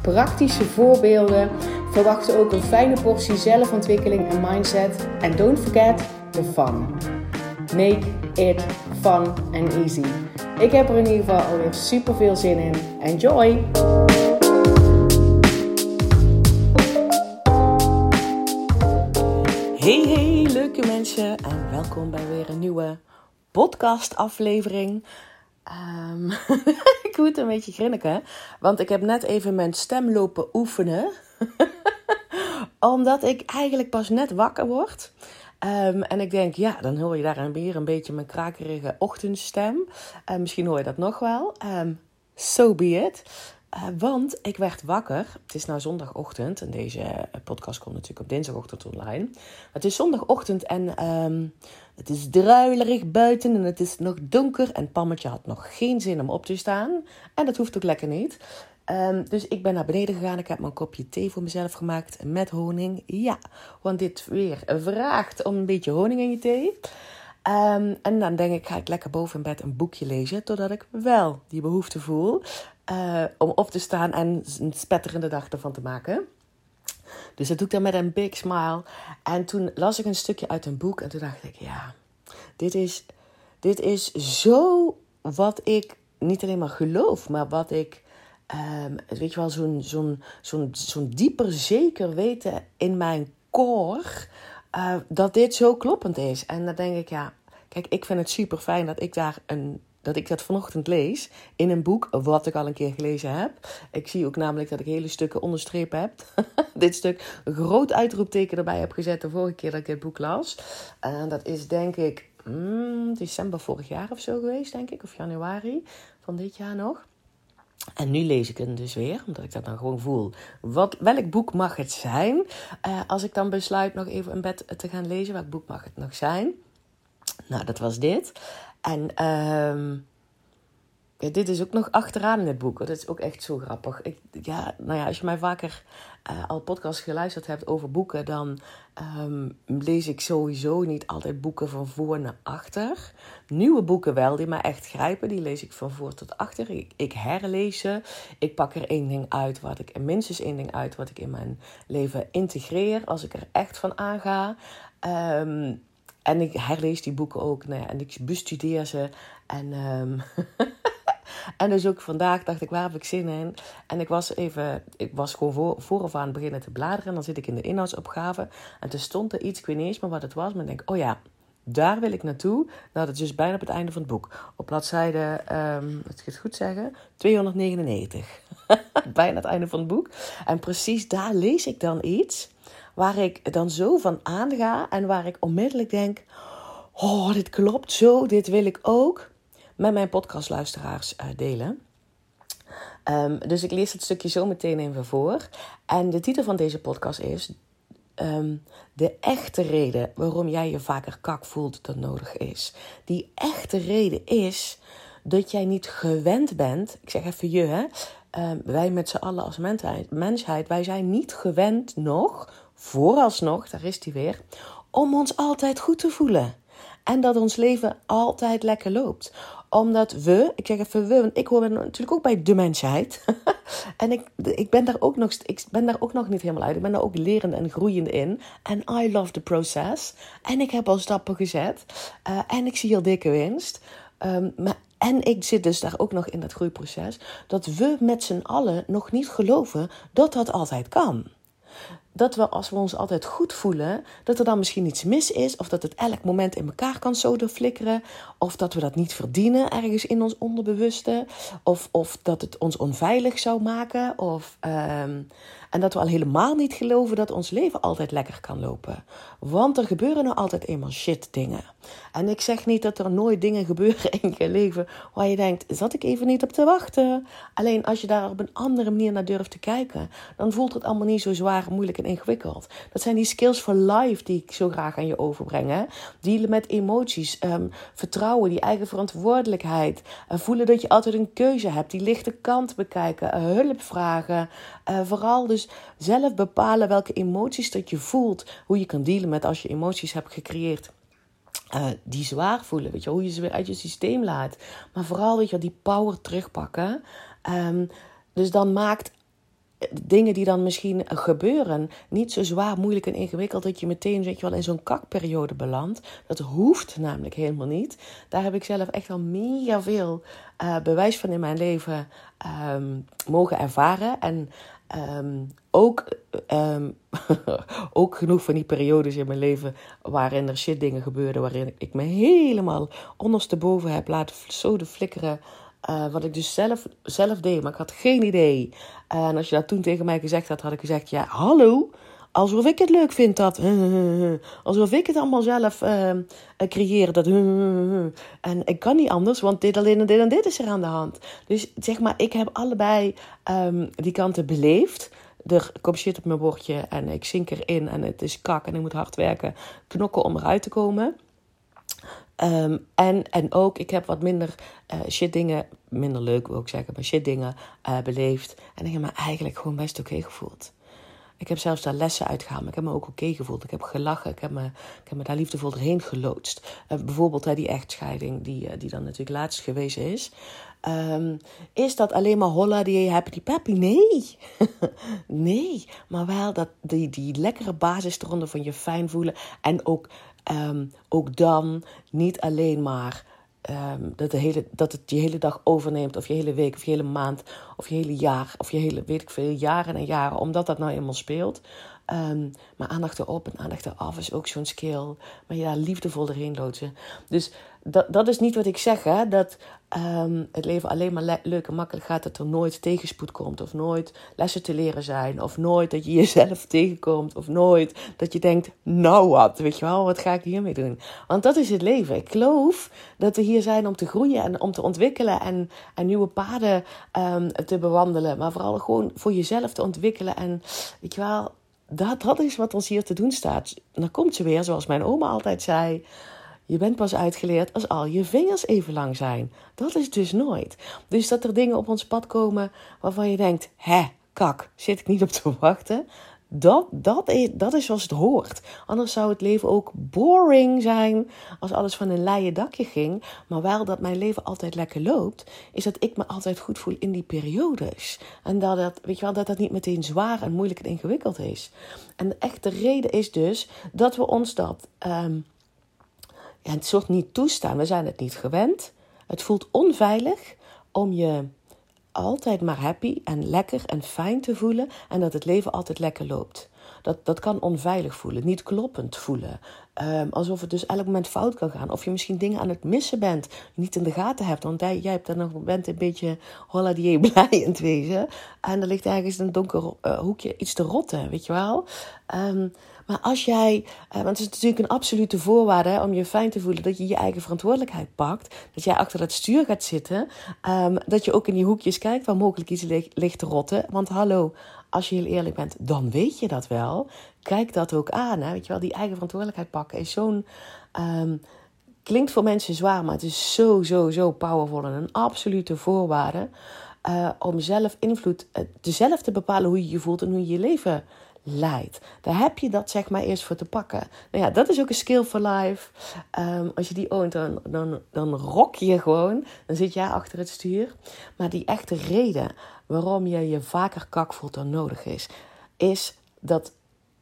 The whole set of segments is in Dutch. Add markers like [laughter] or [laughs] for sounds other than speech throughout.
praktische voorbeelden. Verwacht ook een fijne portie zelfontwikkeling en mindset. En don't forget the fun. Make it fun and easy. Ik heb er in ieder geval alweer super veel zin in. Enjoy! Hey hey leuke mensen en welkom bij weer een nieuwe podcast aflevering. Um, [laughs] ik moet een beetje grinniken, want ik heb net even mijn stem lopen oefenen. [laughs] Omdat ik eigenlijk pas net wakker word. Um, en ik denk, ja, dan hoor je daar weer een beetje mijn krakerige ochtendstem. Uh, misschien hoor je dat nog wel. Um, so be it. Uh, want ik werd wakker. Het is nou zondagochtend. En deze podcast komt natuurlijk op dinsdagochtend online. Het is zondagochtend en um, het is druilerig buiten. En het is nog donker. En Pammetje had nog geen zin om op te staan. En dat hoeft ook lekker niet. Um, dus ik ben naar beneden gegaan. Ik heb mijn kopje thee voor mezelf gemaakt met honing. Ja, want dit weer vraagt om een beetje honing in je thee. Um, en dan denk ik, ga ik lekker boven in bed een boekje lezen. Totdat ik wel die behoefte voel uh, om op te staan en een spetterende dag ervan te maken. Dus dat doe ik dan met een big smile. En toen las ik een stukje uit een boek. En toen dacht ik, ja, dit is, dit is zo wat ik niet alleen maar geloof, maar wat ik um, weet je wel, zo'n zo'n zo'n zo'n dieper zeker weten in mijn core uh, dat dit zo kloppend is. En dan denk ik, ja, kijk, ik vind het super fijn dat ik daar een dat ik dat vanochtend lees in een boek wat ik al een keer gelezen heb. Ik zie ook namelijk dat ik hele stukken onderstrepen heb. [laughs] dit stuk een groot uitroepteken erbij heb gezet de vorige keer dat ik dit boek las. En dat is denk ik mm, december vorig jaar of zo geweest, denk ik. Of januari van dit jaar nog. En nu lees ik het dus weer, omdat ik dat dan gewoon voel. Wat, welk boek mag het zijn? Uh, als ik dan besluit nog even in bed te gaan lezen, welk boek mag het nog zijn? Nou, dat was dit. En um, ja, dit is ook nog achteraan in het boek. Dat is ook echt zo grappig. Ik, ja, nou ja, als je mij vaker uh, al podcasts geluisterd hebt over boeken, dan um, lees ik sowieso niet altijd boeken van voor naar achter. Nieuwe boeken wel, die mij echt grijpen, die lees ik van voor tot achter. Ik, ik herlees ze. Ik pak er één ding uit, wat ik, minstens één ding uit, wat ik in mijn leven integreer. Als ik er echt van aanga. Um, en ik herlees die boeken ook. Nou ja, en ik bestudeer ze. En, um, [laughs] en dus ook vandaag dacht ik, waar heb ik zin in? En ik was even, ik was gewoon voor, vooraf aan het beginnen te bladeren. En dan zit ik in de inhoudsopgave. En toen stond er iets, ik weet niet eens wat het was. Maar ik denk, oh ja, daar wil ik naartoe. Nou, dat is dus bijna op het einde van het boek. Op bladzijde, um, het goed zeggen, 299. [laughs] bijna het einde van het boek. En precies daar lees ik dan iets waar ik dan zo van aanga en waar ik onmiddellijk denk: Oh, dit klopt zo, dit wil ik ook met mijn podcastluisteraars uh, delen. Um, dus ik lees het stukje zo meteen even voor. En de titel van deze podcast is um, De echte reden waarom jij je vaker kak voelt dan nodig is. Die echte reden is dat jij niet gewend bent. Ik zeg even je, hè. Um, wij met z'n allen als mensheid, mensheid, wij zijn niet gewend nog vooralsnog, daar is hij weer, om ons altijd goed te voelen. En dat ons leven altijd lekker loopt. Omdat we, ik zeg even we, want ik hoor natuurlijk ook bij de mensheid. [laughs] en ik, ik, ben daar ook nog, ik ben daar ook nog niet helemaal uit. Ik ben daar ook lerend en groeiend in. En I love the process. En ik heb al stappen gezet. Uh, en ik zie al dikke winst. Um, maar, en ik zit dus daar ook nog in dat groeiproces. Dat we met z'n allen nog niet geloven dat dat altijd kan dat we als we ons altijd goed voelen, dat er dan misschien iets mis is, of dat het elk moment in elkaar kan flikkeren, of dat we dat niet verdienen ergens in ons onderbewuste, of, of dat het ons onveilig zou maken, of, um, En dat we al helemaal niet geloven dat ons leven altijd lekker kan lopen. Want er gebeuren nou altijd eenmaal shit dingen. En ik zeg niet dat er nooit dingen gebeuren in je leven waar je denkt, zat ik even niet op te wachten. Alleen als je daar op een andere manier naar durft te kijken, dan voelt het allemaal niet zo zwaar, moeilijk en ingewikkeld. Dat zijn die skills for life die ik zo graag aan je overbreng. Hè? Dealen met emoties, ehm, vertrouwen, die eigen verantwoordelijkheid. Uh, voelen dat je altijd een keuze hebt, die lichte kant bekijken, uh, hulp vragen. Uh, vooral dus zelf bepalen welke emoties dat je voelt, hoe je kan dealen met als je emoties hebt gecreëerd uh, die zwaar voelen. Weet je, hoe je ze weer uit je systeem laat. Maar vooral weet je, die power terugpakken. Um, dus dan maakt dingen die dan misschien gebeuren niet zo zwaar, moeilijk en ingewikkeld dat je meteen weet je wel, in zo'n kakperiode belandt. Dat hoeft namelijk helemaal niet. Daar heb ik zelf echt al mega veel uh, bewijs van in mijn leven um, mogen ervaren. En Um, ook, um, [laughs] ook genoeg van die periodes in mijn leven waarin er shit dingen gebeurden, waarin ik me helemaal ondersteboven heb laten zoden flikkeren. Uh, wat ik dus zelf, zelf deed, maar ik had geen idee. En als je dat toen tegen mij gezegd had, had ik gezegd: Ja, hallo. Alsof ik het leuk vind dat. Alsof ik het allemaal zelf uh, creëer. Dat. En ik kan niet anders, want dit alleen en dit en dit is er aan de hand. Dus zeg maar, ik heb allebei um, die kanten beleefd. Er komt shit op mijn bordje en ik zink erin en het is kak en ik moet hard werken, knokken om eruit te komen. Um, en, en ook, ik heb wat minder uh, shit dingen, minder leuk wil ik zeggen, maar shit dingen uh, beleefd. En ik heb me eigenlijk gewoon best oké gevoeld. Ik heb zelfs daar lessen uitgehaald. Ik heb me ook oké gevoeld. Ik heb gelachen. Ik heb me, ik heb me daar liefdevol doorheen geloodst. Uh, bijvoorbeeld uh, die echtscheiding, die, uh, die dan natuurlijk laatst geweest is. Um, is dat alleen maar holla die happy peppy? Nee. [laughs] nee. Maar wel dat, die, die lekkere basis eronder van je fijn voelen. En ook, um, ook dan niet alleen maar Um, dat, de hele, dat het je hele dag overneemt, of je hele week, of je hele maand, of je hele jaar, of je hele, weet ik veel, jaren en jaren, omdat dat nou eenmaal speelt. Um, maar aandacht erop en aandacht eraf is ook zo'n skill. Maar je daar liefdevol erheen loodsen. Dus dat, dat is niet wat ik zeg, hè. Dat um, het leven alleen maar le leuk en makkelijk gaat. Dat er nooit tegenspoed komt. Of nooit lessen te leren zijn. Of nooit dat je jezelf [laughs] tegenkomt. Of nooit dat je denkt, nou wat, weet je wel, wat ga ik hiermee doen? Want dat is het leven. Ik geloof dat we hier zijn om te groeien en om te ontwikkelen. En, en nieuwe paden um, te bewandelen. Maar vooral gewoon voor jezelf te ontwikkelen. En weet je wel dat, dat is wat ons hier te doen staat. Dan komt ze weer, zoals mijn oma altijd zei. Je bent pas uitgeleerd als al je vingers even lang zijn. Dat is dus nooit. Dus dat er dingen op ons pad komen waarvan je denkt: hè, kak, zit ik niet op te wachten. Dat, dat, is, dat is zoals het hoort. Anders zou het leven ook boring zijn als alles van een leien dakje ging. Maar wel dat mijn leven altijd lekker loopt, is dat ik me altijd goed voel in die periodes. En dat dat, weet je wel, dat dat niet meteen zwaar en moeilijk en ingewikkeld is. En de echte reden is dus dat we ons dat um, ja, het soort niet toestaan. We zijn het niet gewend. Het voelt onveilig om je altijd maar happy en lekker en fijn te voelen en dat het leven altijd lekker loopt. Dat, dat kan onveilig voelen, niet kloppend voelen. Um, alsof het dus elk moment fout kan gaan. Of je misschien dingen aan het missen bent, niet in de gaten hebt. Want jij, jij hebt dan nog, bent een beetje holladier [laughs] blij in het wezen. En er ligt ergens in een donker uh, hoekje iets te rotten, weet je wel. Um, maar als jij, uh, want het is natuurlijk een absolute voorwaarde om je fijn te voelen dat je je eigen verantwoordelijkheid pakt. Dat jij achter het stuur gaat zitten. Um, dat je ook in die hoekjes kijkt waar mogelijk iets ligt, te rotten. Want hallo, als je heel eerlijk bent, dan weet je dat wel. Kijk dat ook aan. Hè? Weet je wel, die eigen verantwoordelijkheid pakken is zo'n. Um, klinkt voor mensen zwaar, maar het is zo, zo, zo powerful en een absolute voorwaarde. Uh, om zelf invloed, uh, zelf te bepalen hoe je je voelt en hoe je je leven leidt. Daar heb je dat zeg maar eerst voor te pakken. Nou ja, dat is ook een skill for life. Um, als je die oont, dan, dan, dan rock je gewoon. Dan zit jij achter het stuur. Maar die echte reden waarom je je vaker kak voelt dan nodig is, is dat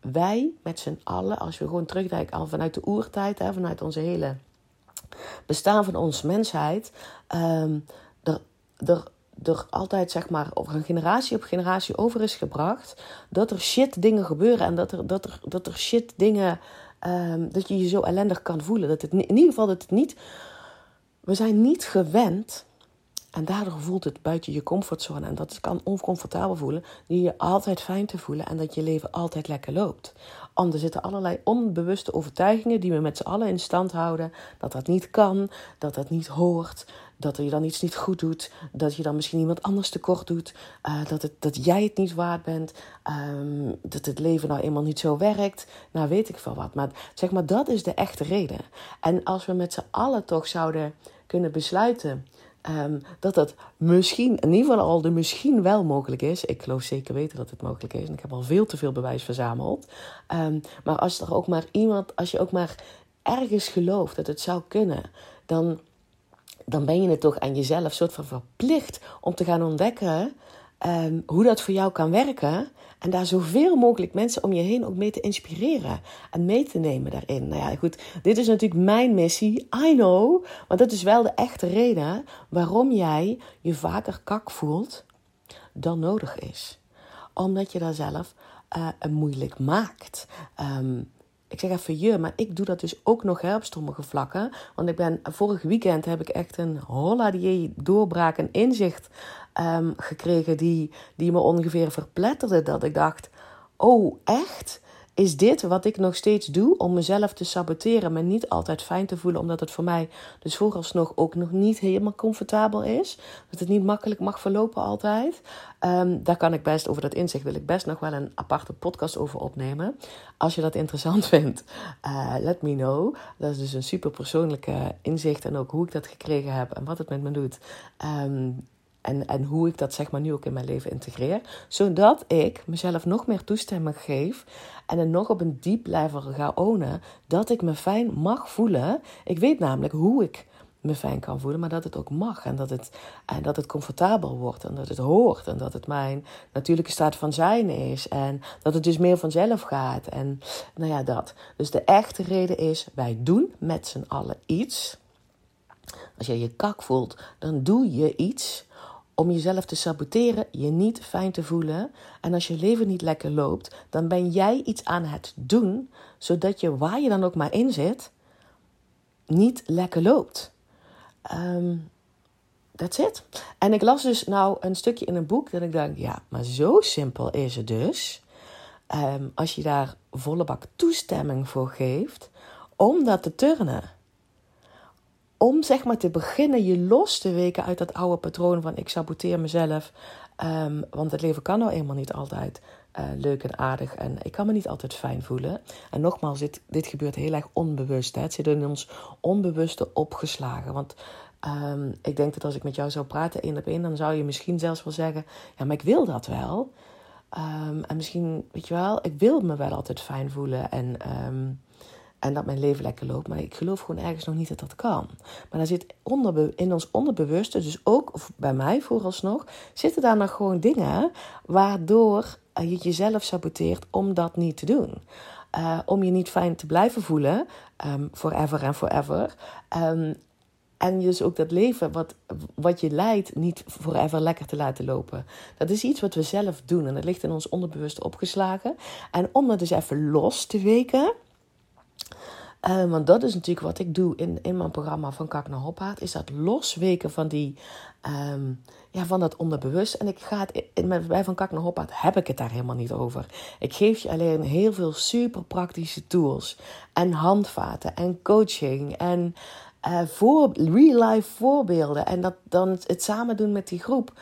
wij met z'n allen, als we gewoon terugdenken al vanuit de oertijd, hè, vanuit onze hele bestaan van onze mensheid, um, er, er er altijd, zeg maar, over generatie op generatie over is gebracht. Dat er shit dingen gebeuren en dat er, dat er, dat er shit dingen. Um, dat je je zo ellendig kan voelen. Dat het in ieder geval dat het niet. We zijn niet gewend En daardoor voelt het buiten je comfortzone. En dat kan oncomfortabel voelen. Die je altijd fijn te voelen. En dat je leven altijd lekker loopt. Want er zitten allerlei onbewuste overtuigingen die we met z'n allen in stand houden. Dat dat niet kan. Dat dat niet hoort. Dat je dan iets niet goed doet. Dat je dan misschien iemand anders tekort doet. Uh, dat, het, dat jij het niet waard bent. Um, dat het leven nou eenmaal niet zo werkt. Nou, weet ik veel wat. Maar zeg maar, dat is de echte reden. En als we met z'n allen toch zouden kunnen besluiten Um, dat dat misschien, in ieder geval al de misschien wel mogelijk is. Ik geloof zeker weten dat het mogelijk is. En ik heb al veel te veel bewijs verzameld. Um, maar als er ook maar iemand, als je ook maar ergens gelooft dat het zou kunnen, dan, dan ben je het toch aan jezelf soort van verplicht om te gaan ontdekken um, hoe dat voor jou kan werken. En daar zoveel mogelijk mensen om je heen ook mee te inspireren en mee te nemen daarin. Nou ja, goed, dit is natuurlijk mijn missie. I know. Maar dat is wel de echte reden waarom jij je vaker kak voelt dan nodig is. Omdat je daar zelf uh, moeilijk maakt. Um, ik zeg even je, maar ik doe dat dus ook nog hè, op vlakken. Want ik ben, vorig weekend heb ik echt een holla die doorbraak en inzicht um, gekregen die, die me ongeveer verpletterde. Dat ik dacht, oh echt? Is dit wat ik nog steeds doe om mezelf te saboteren, me niet altijd fijn te voelen, omdat het voor mij dus vooralsnog ook nog niet helemaal comfortabel is? Dat het niet makkelijk mag verlopen altijd. Um, daar kan ik best, over dat inzicht wil ik best nog wel een aparte podcast over opnemen. Als je dat interessant [laughs] vindt, uh, let me know. Dat is dus een super persoonlijke inzicht en ook hoe ik dat gekregen heb en wat het met me doet. Um, en, en hoe ik dat zeg maar nu ook in mijn leven integreer. Zodat ik mezelf nog meer toestemming geef. En het nog op een diep level ga ownen. Dat ik me fijn mag voelen. Ik weet namelijk hoe ik me fijn kan voelen. Maar dat het ook mag. En dat het, en dat het comfortabel wordt. En dat het hoort. En dat het mijn natuurlijke staat van zijn is. En dat het dus meer vanzelf gaat. En nou ja, dat. Dus de echte reden is: wij doen met z'n allen iets. Als je je kak voelt, dan doe je iets om jezelf te saboteren, je niet fijn te voelen. En als je leven niet lekker loopt, dan ben jij iets aan het doen, zodat je waar je dan ook maar in zit, niet lekker loopt. Um, that's it. En ik las dus nou een stukje in een boek dat ik dacht, ja, maar zo simpel is het dus. Um, als je daar volle bak toestemming voor geeft om dat te turnen om zeg maar te beginnen je los te weken uit dat oude patroon van ik saboteer mezelf. Um, want het leven kan nou eenmaal niet altijd uh, leuk en aardig en ik kan me niet altijd fijn voelen. En nogmaals, dit, dit gebeurt heel erg onbewust. Hè? Het zit in ons onbewuste opgeslagen. Want um, ik denk dat als ik met jou zou praten één op één, dan zou je misschien zelfs wel zeggen: Ja, maar ik wil dat wel. Um, en misschien, weet je wel, ik wil me wel altijd fijn voelen. En en dat mijn leven lekker loopt. Maar ik geloof gewoon ergens nog niet dat dat kan. Maar daar zit in ons onderbewuste, dus ook bij mij vooralsnog, zitten daar nog gewoon dingen waardoor je jezelf saboteert om dat niet te doen. Uh, om je niet fijn te blijven voelen, um, forever en forever. Um, en dus ook dat leven wat, wat je leidt niet forever lekker te laten lopen. Dat is iets wat we zelf doen en dat ligt in ons onderbewuste opgeslagen. En om dat dus even los te weken, uh, want dat is natuurlijk wat ik doe in, in mijn programma van Kak naar Hoppaard. Is dat losweken van, die, um, ja, van dat onderbewust. En ik ga het, in, bij Van Kak naar Hoppaard heb ik het daar helemaal niet over. Ik geef je alleen heel veel super praktische tools. En handvaten en coaching en uh, voor, real-life voorbeelden. En dat, dan het samen doen met die groep.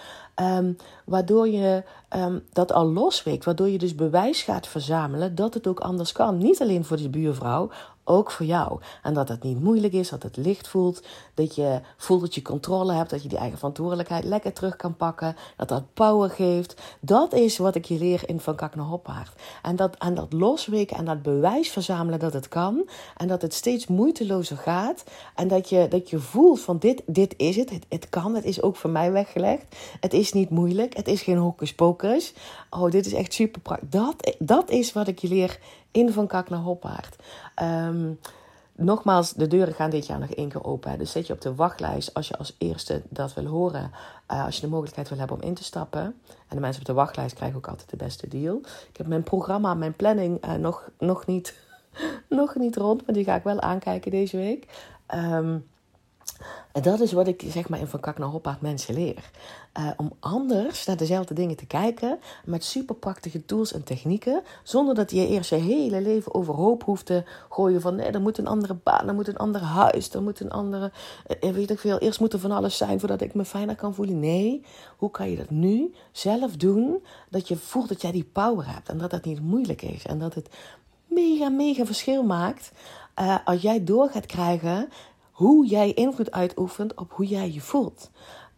Um, waardoor je um, dat al losweekt. Waardoor je dus bewijs gaat verzamelen dat het ook anders kan. Niet alleen voor de buurvrouw ook voor jou. En dat het niet moeilijk is, dat het licht voelt. Dat je voelt dat je controle hebt, dat je die eigen verantwoordelijkheid lekker terug kan pakken. Dat dat power geeft. Dat is wat ik je leer in Van Kak naar Hoppaard. En dat, en dat losweken en dat bewijs verzamelen dat het kan. En dat het steeds moeitelozer gaat. En dat je, dat je voelt van dit, dit is het. het. Kan, het is ook voor mij weggelegd. Het is niet moeilijk, het is geen hocus. Oh, dit is echt super praktisch. Dat, dat is wat ik je leer in Van Kak naar Hoppaard. Um, nogmaals, de deuren gaan dit jaar nog één keer open. Dus zet je op de wachtlijst als je als eerste dat wil horen. Uh, als je de mogelijkheid wil hebben om in te stappen. En de mensen op de wachtlijst krijgen ook altijd de beste deal. Ik heb mijn programma, mijn planning uh, nog, nog, niet, [laughs] nog niet rond. Maar die ga ik wel aankijken deze week. Um, En dat is wat ik zeg maar in Van Kak naar Hoppaard mensen leer. Uh, om anders naar dezelfde dingen te kijken met super praktische tools en technieken. Zonder dat je eerst je hele leven overhoop hoeft te gooien van nee, er moet een andere baan, er moet een ander huis, er moet een andere, uh, weet ik veel. Eerst moet er van alles zijn voordat ik me fijner kan voelen. Nee, hoe kan je dat nu zelf doen dat je voelt dat jij die power hebt en dat dat niet moeilijk is en dat het mega, mega verschil maakt als jij door gaat krijgen hoe jij invloed uitoefent op hoe jij je voelt.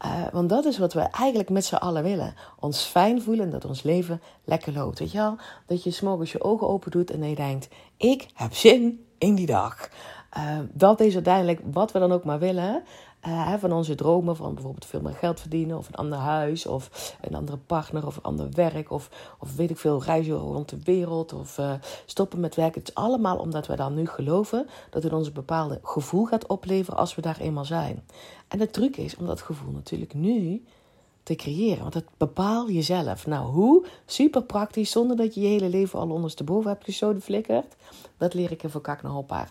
Uh, want dat is wat we eigenlijk met z'n allen willen. Ons fijn voelen dat ons leven lekker loopt. Weet je wel? Dat je s'morgens je ogen open doet en je denkt: ik heb zin in die dag. Uh, dat is uiteindelijk wat we dan ook maar willen. Uh, van onze dromen, van bijvoorbeeld veel meer geld verdienen, of een ander huis, of een andere partner, of een ander werk, of, of weet ik veel, reizen rond de wereld, of uh, stoppen met werken. Het is allemaal omdat we dan nu geloven dat het ons een bepaalde gevoel gaat opleveren als we daar eenmaal zijn. En de truc is om dat gevoel natuurlijk nu te creëren. Want dat bepaal jezelf. Nou, hoe? Super praktisch, zonder dat je je hele leven al ondersteboven hebt gestoten flikkerd. Dat leer ik voor kak naar.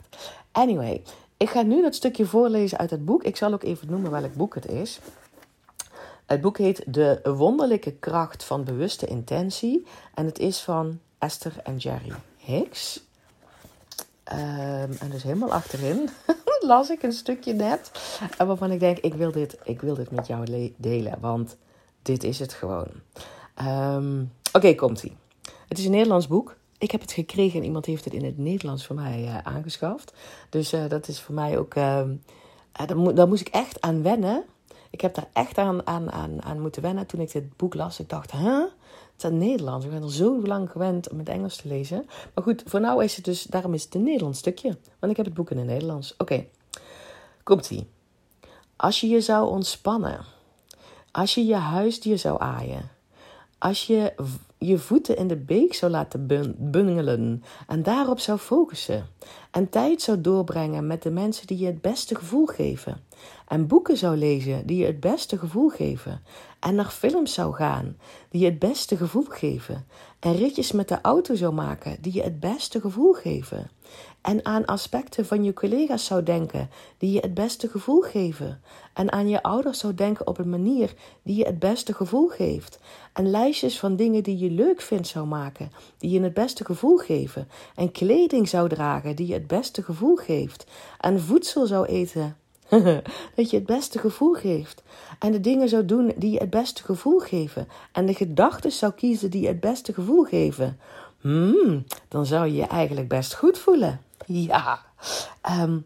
Anyway, ik ga nu dat stukje voorlezen uit het boek. Ik zal ook even noemen welk boek het is. Het boek heet De wonderlijke kracht van bewuste intentie. En het is van Esther en Jerry Hicks. Um, en dus helemaal achterin [laughs] las ik een stukje net. Waarvan ik denk, ik wil dit, ik wil dit met jou delen. Want dit is het gewoon. Um, Oké, komt-ie. Het is een Nederlands boek. Ik heb het gekregen en iemand heeft het in het Nederlands voor mij uh, aangeschaft. Dus uh, dat is voor mij ook. Uh, daar, moest ik echt aan wennen. Ik heb daar echt aan, aan, aan, aan moeten wennen toen ik dit boek las. Ik dacht, huh? Het is Nederlands. Ik ben al zo lang gewend om het Engels te lezen. Maar goed, voor nu is het dus, daarom is het een Nederlands stukje. Want ik heb het boek in het Nederlands. Oké, komt-ie. Als je je zou ontspannen. Als je je huisdier zou aaien. Als je je voeten in de beek zou laten bungelen en daarop zou focussen. En tijd zou doorbrengen met de mensen die je het beste gevoel geven. En boeken zou lezen die je het beste gevoel geven. En naar films zou gaan die je het beste gevoel geven. En ritjes met de auto zou maken die je het beste gevoel geven. En aan aspecten van je collega's zou denken die je het beste gevoel geven. En aan je ouders zou denken op een manier die je het beste gevoel geeft. En lijstjes van dingen die je leuk vindt zou maken, die je het beste gevoel geven. En kleding zou dragen die je het beste gevoel geeft. En voedsel zou eten [laughs] dat je het beste gevoel geeft. En de dingen zou doen die je het beste gevoel geven. En de gedachten zou kiezen die je het beste gevoel geven. Hmm, dan zou je je eigenlijk best goed voelen. Ja, um,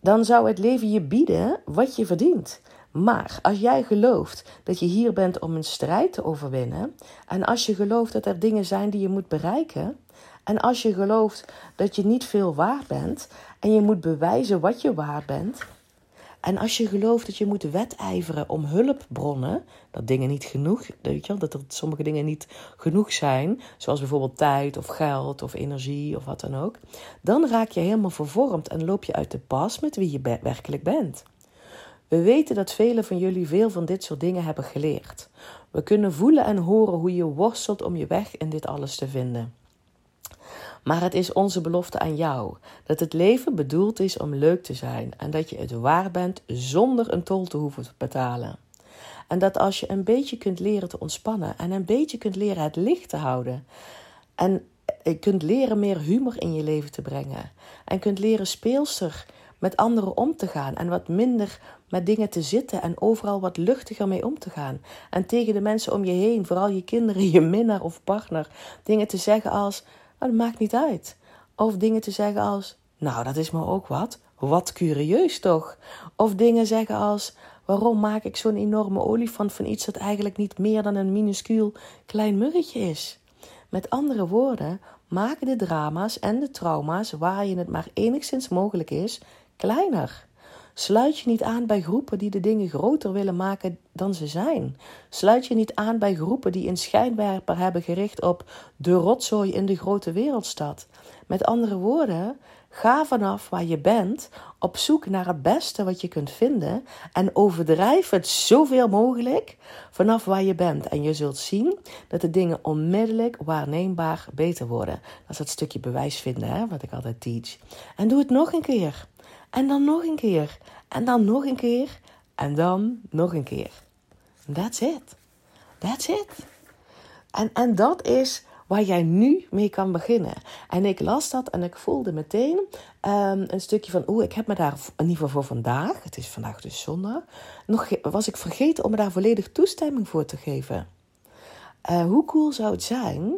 dan zou het leven je bieden wat je verdient. Maar als jij gelooft dat je hier bent om een strijd te overwinnen, en als je gelooft dat er dingen zijn die je moet bereiken, en als je gelooft dat je niet veel waard bent en je moet bewijzen wat je waard bent, en als je gelooft dat je moet wedijveren om hulpbronnen, dat dingen niet genoeg, weet je, dat er sommige dingen niet genoeg zijn, zoals bijvoorbeeld tijd of geld of energie of wat dan ook, dan raak je helemaal vervormd en loop je uit de pas met wie je werkelijk bent. We weten dat velen van jullie veel van dit soort dingen hebben geleerd. We kunnen voelen en horen hoe je worstelt om je weg in dit alles te vinden. Maar het is onze belofte aan jou dat het leven bedoeld is om leuk te zijn en dat je het waar bent zonder een tol te hoeven te betalen. En dat als je een beetje kunt leren te ontspannen en een beetje kunt leren het licht te houden en kunt leren meer humor in je leven te brengen en kunt leren speelser met anderen om te gaan en wat minder met dingen te zitten en overal wat luchtiger mee om te gaan. En tegen de mensen om je heen, vooral je kinderen, [laughs] je minnaar of partner, dingen te zeggen als: maar dat maakt niet uit. Of dingen te zeggen als: Nou, dat is me ook wat. Wat curieus toch? Of dingen zeggen als: Waarom maak ik zo'n enorme olifant van iets dat eigenlijk niet meer dan een minuscuul klein murretje is? Met andere woorden, maak de drama's en de trauma's waar je het maar enigszins mogelijk is, kleiner. Sluit je niet aan bij groepen die de dingen groter willen maken dan ze zijn. Sluit je niet aan bij groepen die een schijnwerper hebben gericht op de rotzooi in de grote wereldstad. Met andere woorden, ga vanaf waar je bent op zoek naar het beste wat je kunt vinden en overdrijf het zoveel mogelijk vanaf waar je bent. En je zult zien dat de dingen onmiddellijk waarneembaar beter worden. Dat is dat stukje bewijs vinden, hè, wat ik altijd teach. En doe het nog een keer. En dan nog een keer. En dan nog een keer. En dan nog een keer. That's it. That's it. En, en dat is waar jij nu mee kan beginnen. En ik las dat en ik voelde meteen um, een stukje van, oeh, ik heb me daar in ieder geval voor vandaag, het is vandaag dus zondag, nog was ik vergeten om me daar volledig toestemming voor te geven. Uh, hoe cool zou het zijn?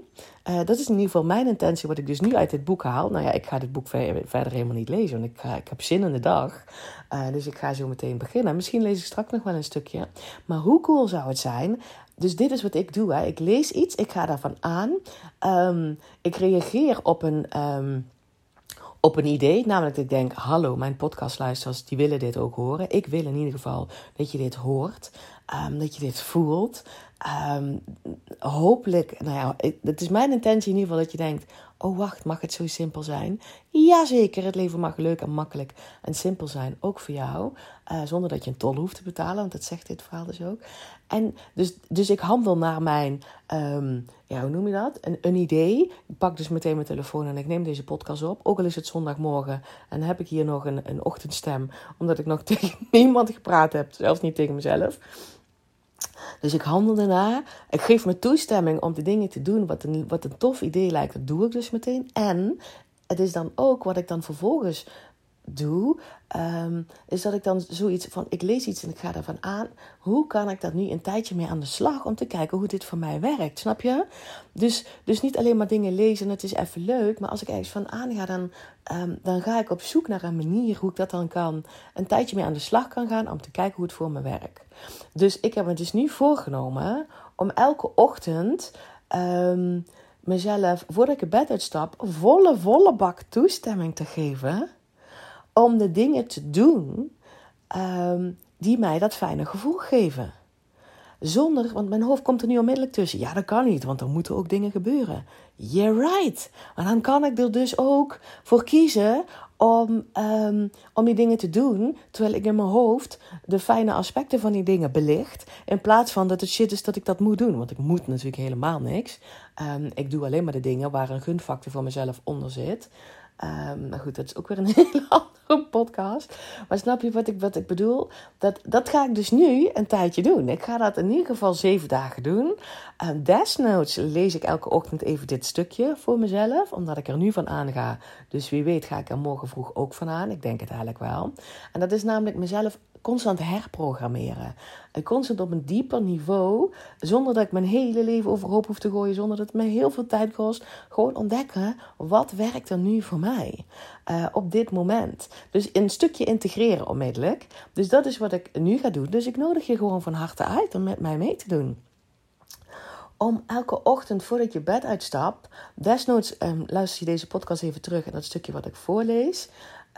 Uh, dat is in ieder geval mijn intentie, wat ik dus nu uit dit boek haal. Nou ja, ik ga dit boek verder helemaal niet lezen, want ik, ik heb zin in de dag. Uh, dus ik ga zo meteen beginnen. Misschien lees ik straks nog wel een stukje. Maar hoe cool zou het zijn dus dit is wat ik doe. Hè. Ik lees iets, ik ga daarvan aan. Um, ik reageer op een, um, op een idee. Namelijk dat ik denk, hallo, mijn podcastluisteraars, die willen dit ook horen. Ik wil in ieder geval dat je dit hoort. Um, dat je dit voelt. Hopelijk, nou ja, het is mijn intentie in ieder geval dat je denkt... Oh, wacht, mag het zo simpel zijn? Jazeker, het leven mag leuk en makkelijk en simpel zijn, ook voor jou. Uh, zonder dat je een tol hoeft te betalen, want dat zegt dit verhaal dus ook. En dus, dus ik handel naar mijn, um, ja, hoe noem je dat? Een, een idee. Ik pak dus meteen mijn telefoon en ik neem deze podcast op. Ook al is het zondagmorgen en heb ik hier nog een, een ochtendstem, omdat ik nog [laughs] tegen niemand gepraat heb, zelfs niet tegen mezelf. Dus ik handel daarna. Ik geef me toestemming om de dingen te doen wat een, wat een tof idee lijkt. Dat doe ik dus meteen. En het is dan ook wat ik dan vervolgens doe, um, is dat ik dan zoiets van: ik lees iets en ik ga ervan aan. Hoe kan ik dat nu een tijdje mee aan de slag om te kijken hoe dit voor mij werkt? Snap je? Dus, dus niet alleen maar dingen lezen, het is even leuk. Maar als ik ergens van aanga, dan, um, dan ga ik op zoek naar een manier hoe ik dat dan kan. Een tijdje mee aan de slag kan gaan om te kijken hoe het voor me werkt. Dus ik heb me dus nu voorgenomen om elke ochtend. Um, mezelf, voordat ik het bed uitstap, volle, volle bak toestemming te geven om de dingen te doen um, die mij dat fijne gevoel geven. Zonder, want mijn hoofd komt er nu onmiddellijk tussen. Ja, dat kan niet, want er moeten ook dingen gebeuren. Yeah, right. Maar dan kan ik er dus ook voor kiezen om, um, om die dingen te doen. Terwijl ik in mijn hoofd de fijne aspecten van die dingen belicht. In plaats van dat het shit is dat ik dat moet doen. Want ik moet natuurlijk helemaal niks. Um, ik doe alleen maar de dingen waar een gunfactor voor mezelf onder zit. Um, maar goed, dat is ook weer een [laughs] hele andere podcast. Maar snap je wat ik, wat ik bedoel? Dat, dat ga ik dus nu een tijdje doen. Ik ga dat in ieder geval zeven dagen doen. Um, desnoods lees ik elke ochtend even dit stukje voor mezelf. Omdat ik er nu van aanga. Dus wie weet ga ik er morgen vroeg ook van aan. Ik denk het eigenlijk wel. En dat is namelijk mezelf constant herprogrammeren. En constant op een dieper niveau, zonder dat ik mijn hele leven overhoop hoef te gooien, zonder dat het me heel veel tijd kost. Gewoon ontdekken, wat werkt er nu voor mij uh, op dit moment? Dus een stukje integreren onmiddellijk. Dus dat is wat ik nu ga doen. Dus ik nodig je gewoon van harte uit om met mij mee te doen om elke ochtend voordat je bed uitstapt, desnoods um, luister je deze podcast even terug en dat stukje wat ik voorlees.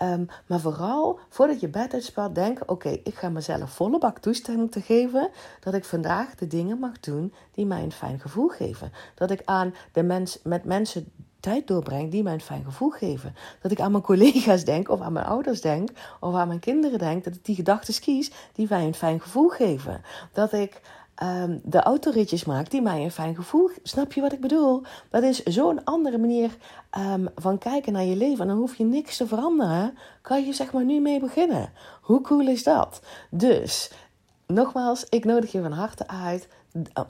Um, maar vooral voordat je bed uitspart, denk: oké, ik ga mezelf volle bak toestemming te geven dat ik vandaag de dingen mag doen die mij een fijn gevoel geven. Dat ik aan de mens, met mensen tijd doorbreng die mij een fijn gevoel geven. Dat ik aan mijn collega's denk, of aan mijn ouders denk, of aan mijn kinderen denk, dat ik die gedachten kies die mij een fijn gevoel geven. Dat ik um, de autoritjes maakt die mij een fijn gevoel. Snap je wat ik bedoel? Dat is zo'n andere manier um, van kijken naar je leven. En dan hoef je niks te veranderen. Kan je zeg maar nu mee beginnen. Hoe cool is dat? Dus, nogmaals, ik nodig je van harte uit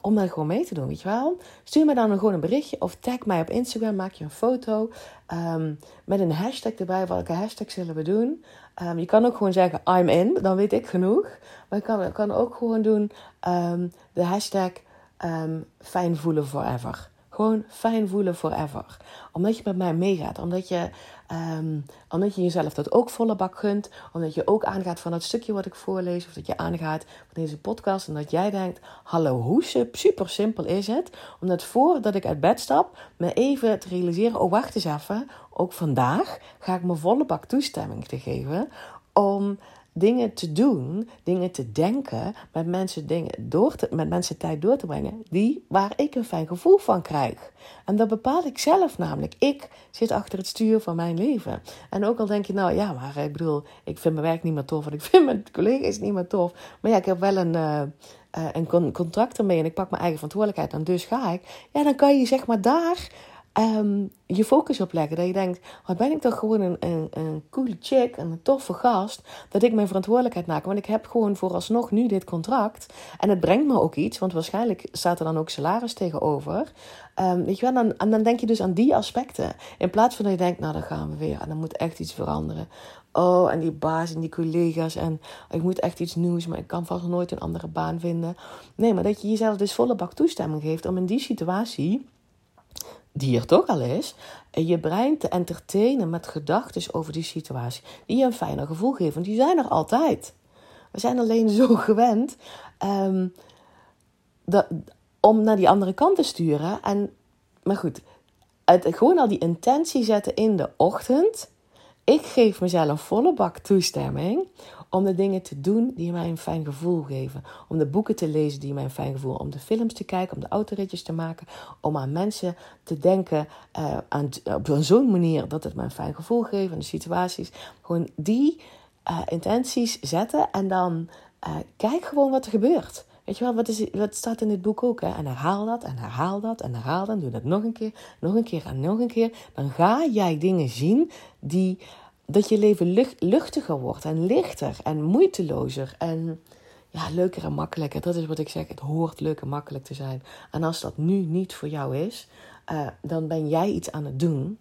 om daar gewoon mee te doen, weet je wel. Stuur me dan gewoon een berichtje of tag mij op Instagram. Maak je een foto um, met een hashtag erbij. Welke hashtag zullen we doen? Um, je kan ook gewoon zeggen I'm in, dan weet ik genoeg. Maar je kan, kan ook gewoon doen um, de hashtag fijn voelen forever. Gewoon fijn voelen forever. Omdat je met mij meegaat. Omdat je, um, omdat je jezelf dat ook volle bak gunt. Omdat je ook aangaat van dat stukje wat ik voorlees. Of dat je aangaat van deze podcast. En dat jij denkt, hallo, hoe super simpel is het? Omdat voordat ik uit bed stap, me even te realiseren. Oh, wacht eens even. Ook vandaag ga ik me volle bak toestemming te geven. Om dingen te doen, dingen te denken, met mensen, dingen door te, met mensen tijd door te brengen, die, waar ik een fijn gevoel van krijg. En dat bepaal ik zelf namelijk. Ik zit achter het stuur van mijn leven. En ook al denk je, nou ja, maar ik bedoel, ik vind mijn werk niet meer tof en ik [laughs] vind mijn collega's niet meer tof. Maar ja, ik heb wel een, uh, een contract ermee en ik pak mijn eigen verantwoordelijkheid en dus ga ik. Ja, dan kan je zeg maar daar um, je focus op leggen. Dat je denkt, wat ben ik toch gewoon een, een, een coole chick en een toffe gast. Dat ik mijn verantwoordelijkheid maak. Want ik heb gewoon vooralsnog nu dit contract. En het brengt me ook iets. Want waarschijnlijk staat er dan ook salaris tegenover. Um, weet je wel, dan, en dan denk je dus aan die aspecten. In plaats van dat je denkt, nou dan gaan we weer. En dan moet echt iets veranderen. Oh, en die baas en die collega's. En ik moet echt iets nieuws, maar ik kan vast nooit een andere baan vinden. Nee, maar dat je jezelf dus volle bak toestemming geeft om in die situatie die er toch al is, je brein te entertainen met gedachten over die situatie, die je een fijner gevoel geven. Want die zijn er altijd. We zijn alleen zo [laughs] gewend ehm, dat, om naar die andere kant te sturen. En, maar goed, het, gewoon al die intentie zetten in de ochtend. Ik geef mezelf volle bak toestemming om de dingen te doen die mij een fijn gevoel geven. Om de boeken te lezen die mij een fijn gevoel. Om de films te kijken, om de autoritjes te maken. Om aan mensen te denken uh, aan, op zo'n manier dat het mij een fijn gevoel geeft. En de situaties. Gewoon die uh, intenties zetten en dan uh, kijk gewoon wat er gebeurt. Weet je wel, wat, is, wat staat in dit boek ook? Hè? En herhaal dat en herhaal dat en herhaal dat. Doe dat nog een keer, nog een keer en nog een keer. Dan ga jij dingen zien die dat je leven luchtiger wordt en lichter en moeitelozer en ja, leuker en makkelijker. Dat is wat ik zeg. Het hoort leuk en makkelijk te zijn. En als dat nu niet voor jou is, uh, dan ben jij iets aan het doen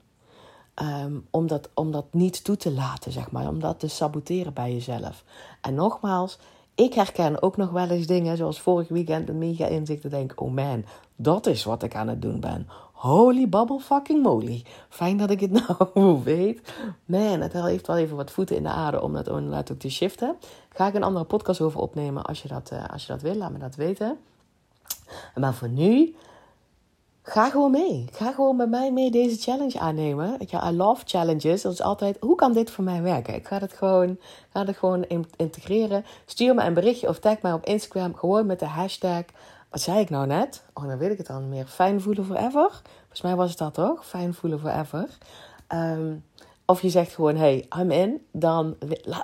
um, om, dat, om dat niet toe te laten, zeg maar. Om dat te saboteren bij jezelf. En nogmaals, ik herken ook nog wel eens dingen, zoals vorig weekend een mega inzicht. te denk oh man, dat is wat ik aan het doen ben. Holy bubble fucking moly. Fijn dat ik het [laughs] nou weet. Man, het heeft wel even wat voeten in de aarde om dat inderdaad ook te shiften. Ga ik een andere podcast over opnemen als je dat, uh, als je dat wil. Laat me dat weten. Maar voor nu, ga gewoon mee. Ga gewoon bij mij mee deze challenge aannemen. Je, I love challenges. Dat is altijd, hoe kan dit voor mij werken? Ik ga het gewoon, ga het gewoon integreren. Stuur me een berichtje of tag mij op Instagram. Gewoon met de hashtag wat zei ik nou net? Oh, dan weet ik het dan meer. Fijn voelen forever. Volgens mij was het dat toch? Fijn voelen forever. Um, of je zegt gewoon, hey, I'm in. Dan,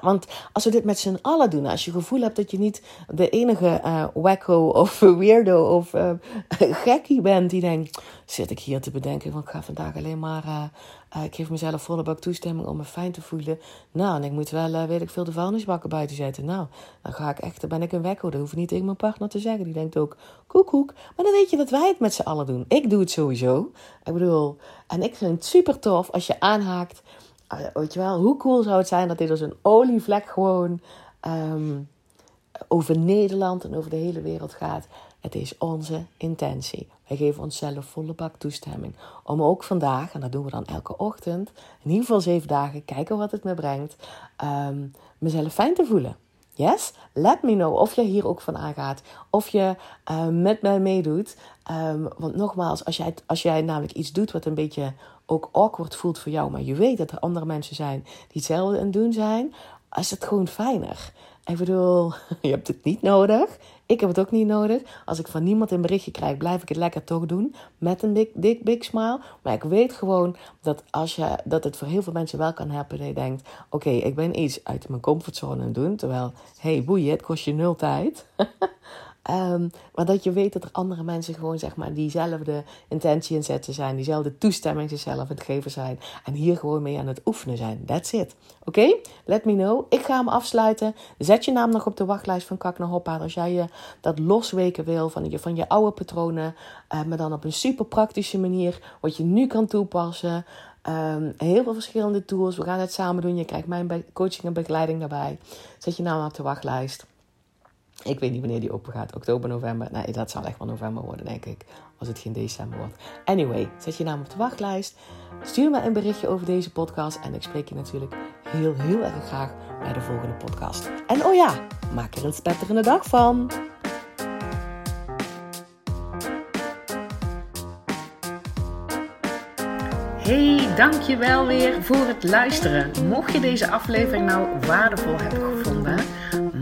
want als we dit met z'n allen doen, als je het gevoel hebt dat je niet de enige uh, wacko of [laughs] weirdo of uh, [laughs] gekkie bent die denkt, zit ik hier te bedenken, want ik ga vandaag alleen maar, uh, ik geef mezelf volle bak toestemming om me fijn te voelen. Nou, en ik moet wel, weet ik veel, de vuilnisbakken buiten zetten. Nou, dan ga ik echt, dan ben ik een wacko. Dat hoef ik niet tegen mijn partner te zeggen. Die denkt ook, koek, koek. Maar dan weet je dat wij het met z'n allen doen. Ik doe het sowieso. Ik bedoel, en ik vind het super tof als je aanhaakt Ah, weet je wel, hoe cool zou het zijn dat dit als een olievlek gewoon ehm, over Nederland en over de hele wereld gaat. Het is onze intentie. Wij geven onszelf volle bak toestemming. Om ook vandaag, en dat doen we dan elke ochtend, in ieder geval zeven dagen, kijken wat het me brengt, um, mezelf fijn te voelen. Yes? Let me know of je hier ook van aangaat. Of je uh, met mij meedoet. Um, want nogmaals, als jij, als jij namelijk iets doet wat een beetje ook awkward voelt voor jou, maar je weet dat er andere mensen zijn die hetzelfde aan het doen zijn, is het gewoon fijner. Ik bedoel, [laughs] je hebt het niet nodig. Ik heb het ook niet nodig. Als ik van niemand een berichtje krijg, blijf ik het lekker toch doen. Met een big, dik, big smile. Maar ik weet gewoon dat, als je, dat het voor heel veel mensen wel kan helpen. Dat je denkt, oké, ik ben iets uit mijn comfortzone aan het doen. Terwijl, hey, boeien, het kost je nul tijd. [laughs] Um, maar dat je weet dat er andere mensen gewoon zeg maar diezelfde intentie in zetten zijn. Diezelfde toestemming zichzelf het geven zijn. En hier gewoon mee aan het oefenen zijn. That's it. Oké? Let me know. Ik ga hem afsluiten. Zet je naam nog op de wachtlijst van Kak naar Hoppa. Als jij je dat losweken wil van je, van je oude patronen. Uh, maar dan op een super praktische manier. Wat je nu kan toepassen. Um, heel veel verschillende tools. We gaan het samen doen. Je krijgt mijn coaching en begeleiding daarbij. Zet je naam op de wachtlijst. Ik weet niet wanneer die open gaat. Oktober, november. Nee, dat zal echt wel november worden, denk ik. Als het geen december wordt. Anyway, zet je naam op de wachtlijst. Stuur me een berichtje over deze podcast. En ik spreek je natuurlijk heel, heel erg graag bij de volgende podcast. En oh ja, maak er een spetterende dag van. Hey, dankjewel weer voor het luisteren. Mocht je deze aflevering nou waardevol hebben gevonden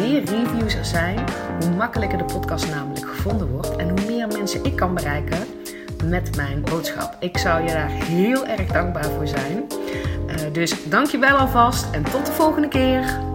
Meer reviews er zijn, hoe makkelijker de podcast namelijk gevonden wordt en hoe meer mensen ik kan bereiken met mijn boodschap. Ik zou je daar heel erg dankbaar voor zijn. Uh, dus dank je wel alvast en tot de volgende keer.